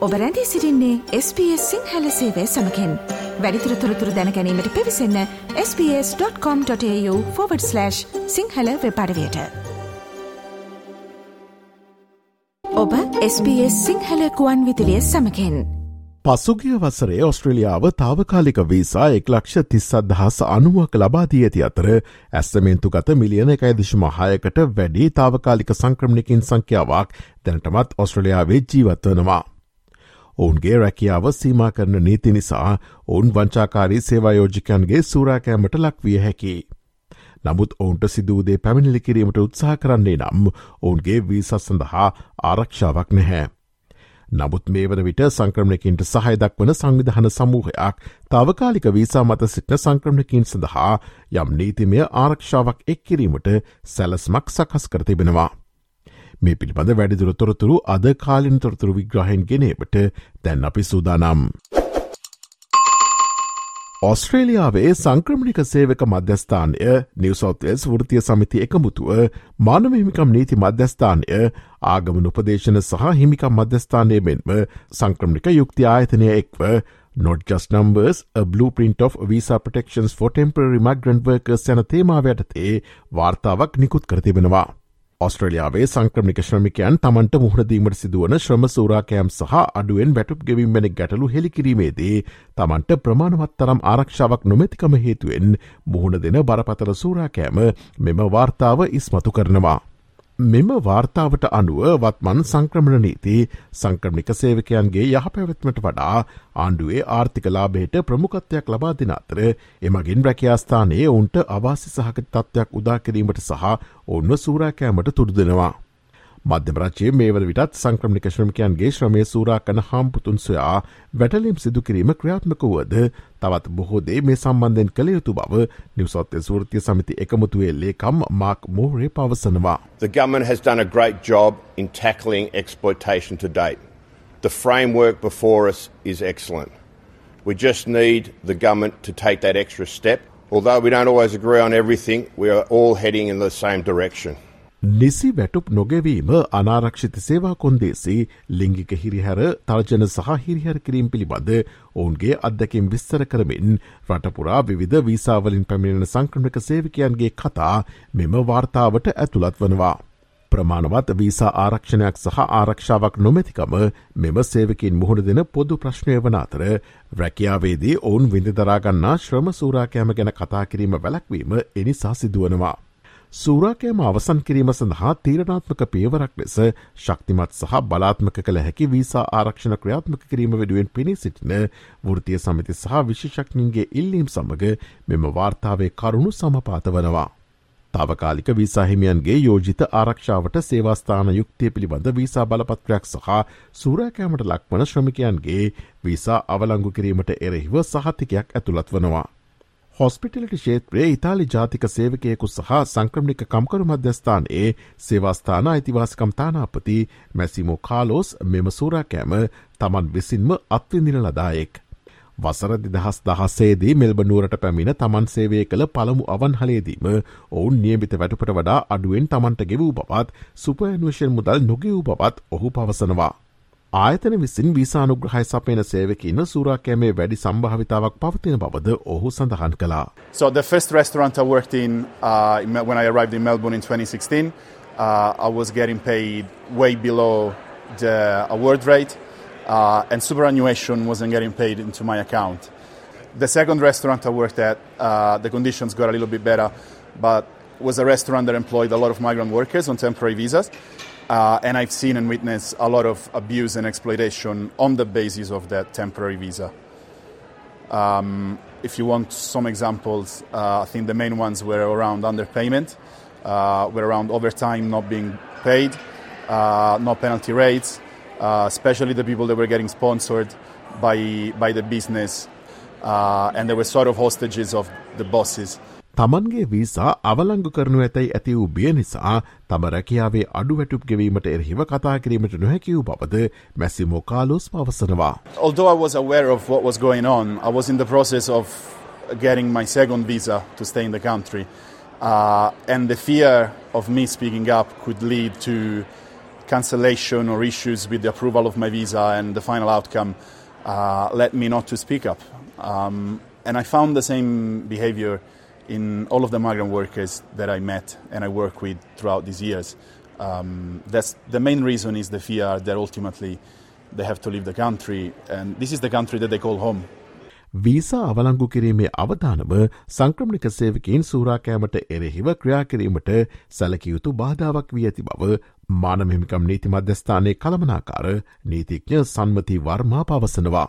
ඔබ රැඳී සිරින්නේ SBS සිංහල සේවය සමකෙන්. වැඩිතුර තොරතුර දැනැනීමට පිවිසන්න ps.com.ta/ සිංහල වෙපඩවයට ඔබ SBS සිංහල කුවන් විදිලිය සමකෙන්. පසුගිය වසරේ ඔස්ට්‍රලියාව තාවකාලික වීසා එක් ලක්ෂ තිස්සත් දහස් අනුවක ලබාදී ඇති අතර ඇස්සමේන්තු ගත මිලියන එකයිදිශ මහායකට වැඩි තාවකාලික සංක්‍රමණකින් සංඛ්‍යාවක් දැනටමත් ඔස්ට්‍රලයාාවේ ජීවත්වනවා. ඔවුන්ගේ රැකියාව සීම කරන නීති නිසා ඔවුන් වංචාකාරී සේවායෝජිකයන්ගේ සූරාකෑමට ලක්විය හැකි. නමුත් ඔවුන්ට සිදුවදේ පැමිණිලි කිරීමට උත්සා කරන්නේ නම් ඔවුන්ගේ වීසස් සඳහා ආරක්ෂාවක් නැහැ. නමුත් මේ වන විට සංක්‍රමණකින්ට සහයදක් වන සංවිධහන සමූහයක් තාවකාලික වීසා මත සිටින සංක්‍රමණකින් සඳහා යම් නීතිමය ආරක්ෂාවක් එක් කිරීමට සැලස්මක් සකස් කර තිබෙනවා. මේ පිළිබඳ වැඩිදුර තොරතුරු අද කාලින් තොරතුරු විග්‍රහෙන් ගෙනීමට දැන් අපි සූදානම්. ඔස්ට්‍රේලියාවේ සංක්‍රමණික සේවක මධ්‍යස්ථානය නිවසෝතස් වෘතිය සමිති එකමුතුව මානව හිමිකම් නීති මධ්‍යස්ථානය ආගම උපදේශන සහ හිමිකම් මධ්‍යස්ථානය මෙන්ම සංක්‍රමණික යුක්ති ආයතනය එක්ව not just numbers, a blueprint of visa protections for temporary migrant workers යන තේමාවයටතේ වාර්තාවක් නිකුත් කරතිබෙනවා. ඔස්ට්‍රලියාවේ සංක්‍රමික ශ්‍රමිකයන් තමන්ට මුහුණදීමට සිදුවන ශ්‍රම සූරාකෑම් සහ අඩුවෙන් වැටුප් ගෙවින්මෙන ගැටලු හෙළිකිරීමේදී තමන්ට ප්‍රමාණවත් තරම් ආරක්ෂාවක් නොමැතිකම හේතුවෙන් මුහුණ දෙන බරපතල සූරාකෑම මෙම වාර්තාව ඉස්මතු කරනවා. මෙම වාර්තාවට අනුව වත්මන් සංක්‍රමණ නීති සංක්‍රමික සේවකයන්ගේ යහ පැවැත්මට වඩා ආණ්ඩුවේ ආර්ථිකලාබේට ප්‍රමුකත්වයක් ලබා දෙන අතර එමගින් රැකයාස්ථානයේ ඔවුන්ට අවාසි සහක තත්ත්වයක් උදාකිරීමට සහ ඔන්න සූරාකෑමට තුඩුදෙනවා. මධ්‍යමරච්චේ මේ වන විටත් සංක්‍රමික ශ්‍රමිකයන්ගේ ශ්‍රමය සූරා කන හාම්පුතුන් සොයා වැටලීම් සිදුකිරීම ක්‍රියාත්මක වුවද තවත් බොහෝදේ මේ සම්බන්ධෙන් කළ යුතු බව නිවසොත්ය සෘතිය සමිති එකමුතුවේ ලේකම් මාක් මෝරේ පවසනවා. The government has done a great job in tackling exploitation to date. The framework before us is excellent. We just need the government to take that extra step. Although we don't always agree on everything, we are all heading in the same direction. නිසි වැටුප් නොගෙවීම අනාරක්ෂිත සේවා කොන්දේසි ලිංගික හිරිහැර තර්ජන සහ හිරිහැර කිරීම් පිළිබඳ ඔවුන්ගේ අත්දැකින් විස්තර කරමින් රටපුරා විවිධ වීසාවලින් පැමිණෙන සංක්‍රමක සේවිකයන්ගේ කතා මෙම වාර්තාවට ඇතුළත් වනවා. ප්‍රමාණවත් වීසා ආරක්ෂණයක් සහ ආරක්ෂාවක් නොමැතිකම මෙම සේවකින් මුහුණ දෙන පොදු ප්‍රශ්නය වන අතර රැකියාවේදී ඔවුන් විඳදරාගන්නා ශ්‍රම සූරාකෑම ගැන කතා කිරීම වැලක්වීම එනිසා සිදුවනවා. සූරාකෑම අවසන් කිරීම සඳහා තීරණාත්මක පියවරක් ලෙස ශක්තිමත් සහ බලාත්මක කළ හැකි වීසා ආරක්ෂණ ක්‍රියාත්මක කිරීම වෙනුවෙන් පිණි සිටින වෘතිය සමිති සහ විශෂක්ඥන්ගේ ඉල්ලීම් සමඟ මෙම වාර්තාවේ කරුණු සමපාත වනවා. තාවකාලික වීසාහිමියන්ගේ යෝජිත ආරක්ෂාවට සේවාස්ථාන යුක්තිය පිළිබඳ වීසා බලපත්‍රයක් සහ සූරාකෑමට ලක්වන ශ්‍රමිකයන්ගේ වීසා අවලංගු කිරීමට එරෙහිව සහතිකයක් ඇතුළත් වනවා. හොස්පිටලිට ශේත්‍රයේ ඉතාලි ජාතික සේවකයෙකු සහ සංක්‍රමික කම්කරු මධ්‍යස්ථානයේ සේවස්ථාන අයිතිවාසිකම් තානාපති මැසිමෝ කාලෝස් මෙම සූරාකෑම තමන් විසින්ම අත්විඳින ලදායෙක්. වසර දෙදහස් දහස්සේදී මෙල්බනුවරට පැමිණ තමන් සේවය කළ පළමු අවන්හලේදීම ඔවුන් නියමිත වැටුපට වඩා අඩුවෙන් තමන්ට ගෙවූ බවත් සුපඇනුවේෂන් මුදල් නොගෙවූ බවත් ඔහු පවසනවා. ආයතන විසින් වීසානුග්‍රහය සපයන සේවකින්න සූරාකෑමේ වැඩි සම්භාවිතාවක් පවතින බවද ඔහු සඳහන් කලා. So the first restaurant I worked in uh, when I arrived in Melbourne in 2016, uh, I was getting paid way below the award rate uh, and superannuation wasn't getting paid into my account. The second restaurant I worked at, uh, the conditions got a little bit better, but was a restaurant that employed a lot of migrant workers on temporary visas. Uh, and I've seen and witnessed a lot of abuse and exploitation on the basis of that temporary visa. Um, if you want some examples, uh, I think the main ones were around underpayment, uh, were around overtime not being paid, uh, no penalty rates, uh, especially the people that were getting sponsored by, by the business, uh, and they were sort of hostages of the bosses. තමන්ගේ visa අවලංගු කරනු ඇතැයි ඇති වූ බිය නිසා තම රැකියාවේ අඩු වැටුප් ගෙවීමට එරහිව කතා කිරීමට නොහැකි වූ බවද මැසිමෝ කාලෝස් පවසනවා. Although I was aware of what was going on, I was in the process of getting my second visa to stay in the country. Uh, and the fear of me speaking up could lead to cancellation or issues with the approval of my visa and the final outcome uh, led me not to speak up. Um, and I found the same behavior in all of the migrant workers that I met and I work with throughout these years. Um, that's the main reason is the fear that ultimately they have to leave the country, and this is the country that they call home. Visa අවලංගු කිරීමේ අවධානම සංක්‍රමණික සේවකින් සූරාකෑමට එරෙහිව ක්‍රියා කිරීමට සැලකියයුතු බාධාවක් වී ඇති බව මානමහිමිකම් නීති මධ්‍යස්ථානය කළමනාකාර නීතිඥ සන්මති වර්මා පවසනවා.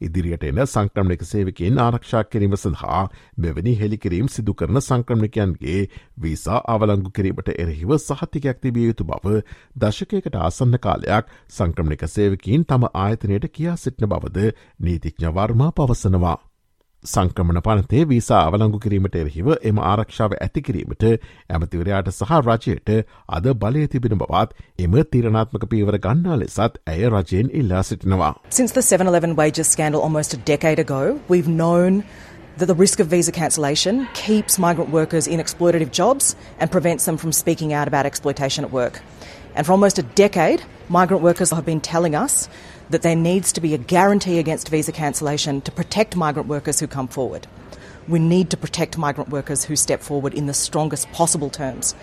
ඉදිරියට එන සංක්‍රමණක සේවකෙන් ආරක්ෂා කිරීම සඳහා මෙවැනි හෙළිකිරීම් සිදු කරන සංක්‍රමණකයන්ගේ වීසා අවලංගු කිරීමට එරහිව සහතිකයක් තිබිය යුතු බව දශකයකට ආසන්න කාලයක් සංක්‍රමණක සේවකින් තම ආයතනයට කියා සිටින බවද නීතිඥවර්මා පවසනවා. සංක්‍රමණ පනතේ වීසා අවලංගු කිරීමට එරහිව එම ආරක්ෂාව ඇතිකිරීමට ඇමතිවරයාට සහ රජයට අද බලය තිබෙන බවත් එම තීරණාත්මක පීවර ගන්නා ලෙසත් ඇය රජයෙන් ඉල්ලා සිටිනවා. Since the 7-Eleven wages scandal almost a decade ago, we've known that the risk of visa cancellation keeps migrant workers in exploitative jobs and prevents them from speaking out about exploitation at work. And for almost a decade, migrant workers have been telling us that there needs to be a guarantee against visa cancellation to protect migrant workers who come forward. We need to protect migrant workers who step forward in the strongest possible terms.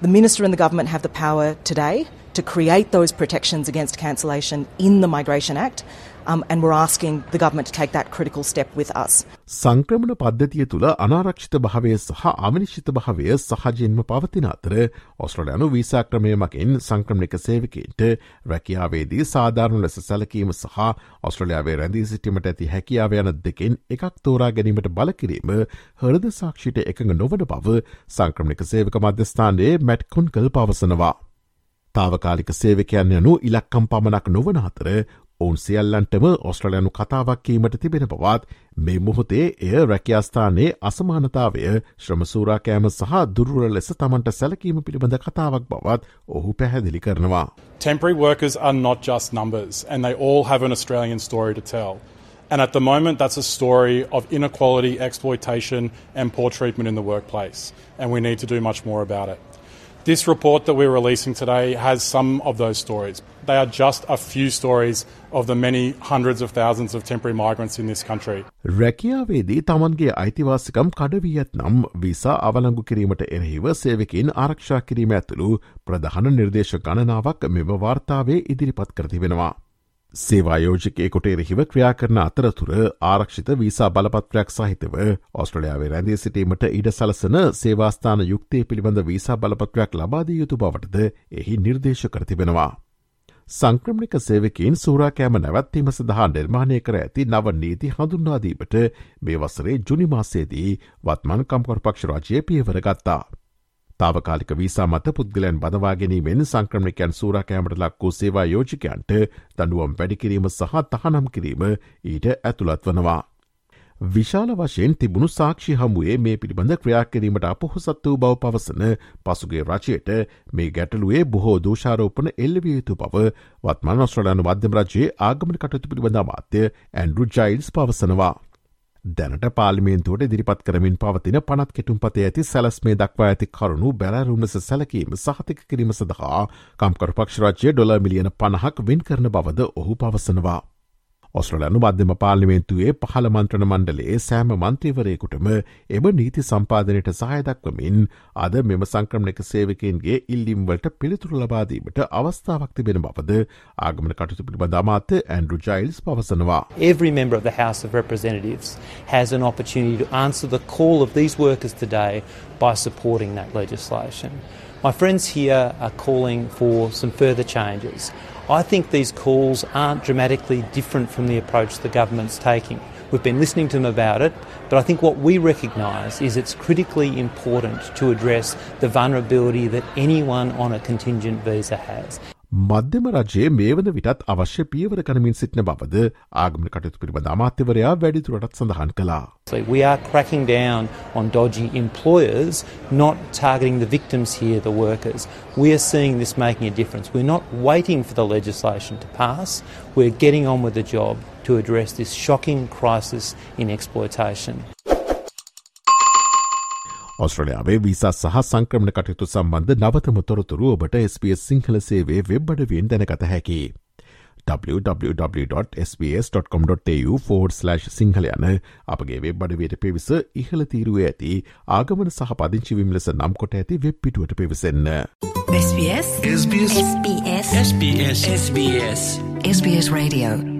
The Minister and the government have the power today to create those protections against cancellation in the Migration Act um, and we're asking the government to take that critical step with us. සංක්‍රමණ පද්ධතිය තුළ අනාරක්ෂිත භාවය සහ අමනිශ්චිත භාවය සහජයෙන්ම පවතින අතර ඔස්ට්‍රලයානු වීසාක්‍රමය මකින් සංක්‍රමණික සේවකෙන්ට රැකියාවේදී සාධාරණ ලෙස සැලකීම සහ ඔස්ට්‍රලයාාවේ රැඳී සිටීමට ඇති හැකියාව යන දෙකෙන් එකක් තෝරා ගැනීමට බලකිරීම හරද සාක්ෂිට එකඟ නොවන බව සංක්‍රමණික සේවක මධ්‍යස්ථානයේ මැට්කොන් කල් පවසනවා. තාවකාලික සේවකයන් යනු ඉලක්කම් පමණක් නොවන අතර ඔවුන් සියල්ලන්ටම ඔස්ට්‍රලයනු කතාවක් කීමට තිබෙන බවත් මේ මුහොතේ එය රැකියස්ථානයේ අසමානතාවය ශ්‍රමසූරාකෑම සහ දුරුර ලෙස තමන්ට සැලකීම පිළිබඳ කතාවක් බවත් ඔහු පැහැදිලි කරනවා. Temporary workers are not just numbers and they all have an Australian story to tell. And at the moment, that's a story of inequality, exploitation, and poor treatment in the workplace. And we need to do much more about it. This report that we're releasing today has some of those stories. They are just a few stories of the many hundreds of thousands of temporary migrants in this country. රැකියාවේදී තමන්ගේ අයිතිවාසිකම් කඩවියත් නම් විසා අවලංගු කිරීමට එරහිව සේවකින් ආරක්ෂා කිරීම ඇතුළු ප්‍රධාන නිර්දේශ ගණනාවක් මෙම වාර්තාවේ ඉදිරිපත් කරතිවෙනවා. සේවායෝජකයකොට එරෙහිව ක්‍රියා කරන අතරතුර ආරක්ෂිත වීසා බලපත්‍රයක් සහිතව ඔස්ට්‍රලයාාවේ රැඳී සිටීමට ඉඩ සලසන සේවාස්ථාන යුක්තය පිළිබඳ වීසා බලපත්‍රයක් ලබාදී යුතු බවටද එහි නිර්දේශ කරතිබෙනවා. සංක්‍රමික සේවකින් සූරාකෑම නැවැත්වීම සඳහා නිර්මාණය කර ඇති නව නීති හඳුන්වාදීමට මේ වසරේ ජුනිමාසේදී වත්මන් කම්කොරපක්ෂ රජය පියවර ගත්තා. තාවකාලික වීසා මත පුද්ගලයන් බදවාගැනීමෙන් සංක්‍රමිකයන් සූරාකෑමට ලක්වූ සේවා යෝජිකයන්ට දඩුවම් වැඩිකිරීම සහ තහනම් කිරීම ඊට ඇතුළත් වනවා. විශාල වශයෙන් තිබුණු සාක්ෂි හමුවේ මේ පිළිබඳ ක්‍රියාකිරීමට අපොහොසත් වූ බව පවසන පසුගේ රචයට මේ ගැටලුවේ බොහෝ දූෂාරෝපන එල්ලවිය යුතු බව වත්මන් ඔස්ට්‍රලයානු මධ්‍යම රජයේ ආගමන කටයුතු පිළිබඳ මාත්‍ය ඇන්ඩරු ජයිල්ස් පවසනවා. දැනට පාලිමේන්තුවට දිරිපත් කරමින් පවතින පනත් කෙටුම්පතේ ඇති සැලස්මේ දක්වා ඇති කරුණු බැලරුම්ලෙස සැලකීම සහතික කිරීම සඳහා කම්කර පක්ෂරාජ්‍ය ඩොල මිලියන පණහක් වෙන් කරන බවද ඔහු පවසනවා. ඔස්ට්‍රලයනු මධ්‍යම පාර්ලිමේන්තුවේ පහළ මන්ත්‍රණ මණ්ඩලේ සෑම මන්ත්‍රීවරයකුටම එම නීති සම්පාදනයට සහයදක්වමින් අද මෙම සංක්‍රමණක සේවකන්ගේ ඉල්ලිම්වලට පිළිතුරු ලබාදීමට අවස්ථාවක් තිබෙන බවද ආගමන කටයුතු පිළිබඳ අමාත්‍ය ඇන්ඩරු ජයිල්ස් පවසනවා. Every member of the House of Representatives has an opportunity to answer the call of these workers today by supporting that legislation. My friends here are calling for some further changes. I think these calls aren't dramatically different from the approach the government's taking. We've been listening to them about it, but I think what we recognise is it's critically important to address the vulnerability that anyone on a contingent visa has. මධ්‍යම රජයේ මේ වන විටත් අවශ්‍ය පියවර කරමින් සිටින බවද ආගමන කටයුතු පිළිබඳ අමාත්‍යවරයා වැඩිතුරටත් සඳහන් කළා. We are cracking down on dodgy employers, not targeting the victims here, the workers. We are seeing this making a difference. We're not waiting for the legislation to pass. We're getting on with the job to address this shocking crisis in exploitation. ඔස්ට්‍රලයාාවේ විසා සහ සංක්‍රමණ කටයුතු සම්බන්ධ නවතම තොරතුරු ඔබට SBS Sinhala සේවේ වෙබ්බඩවෙන් දැනකත හැකි. www.sbs.com.tu4/ Sinhala යන අපගේ වෙබ්බඩවයට පිවිස ඉහළ තීරුව ඇති ආගමන සහ පදිංචිවිම් ලෙස නම් කොට ඇති වෙබ්පිටුවට පිවිසන්න. SBS SBS SBS SBS SBS SBS Radio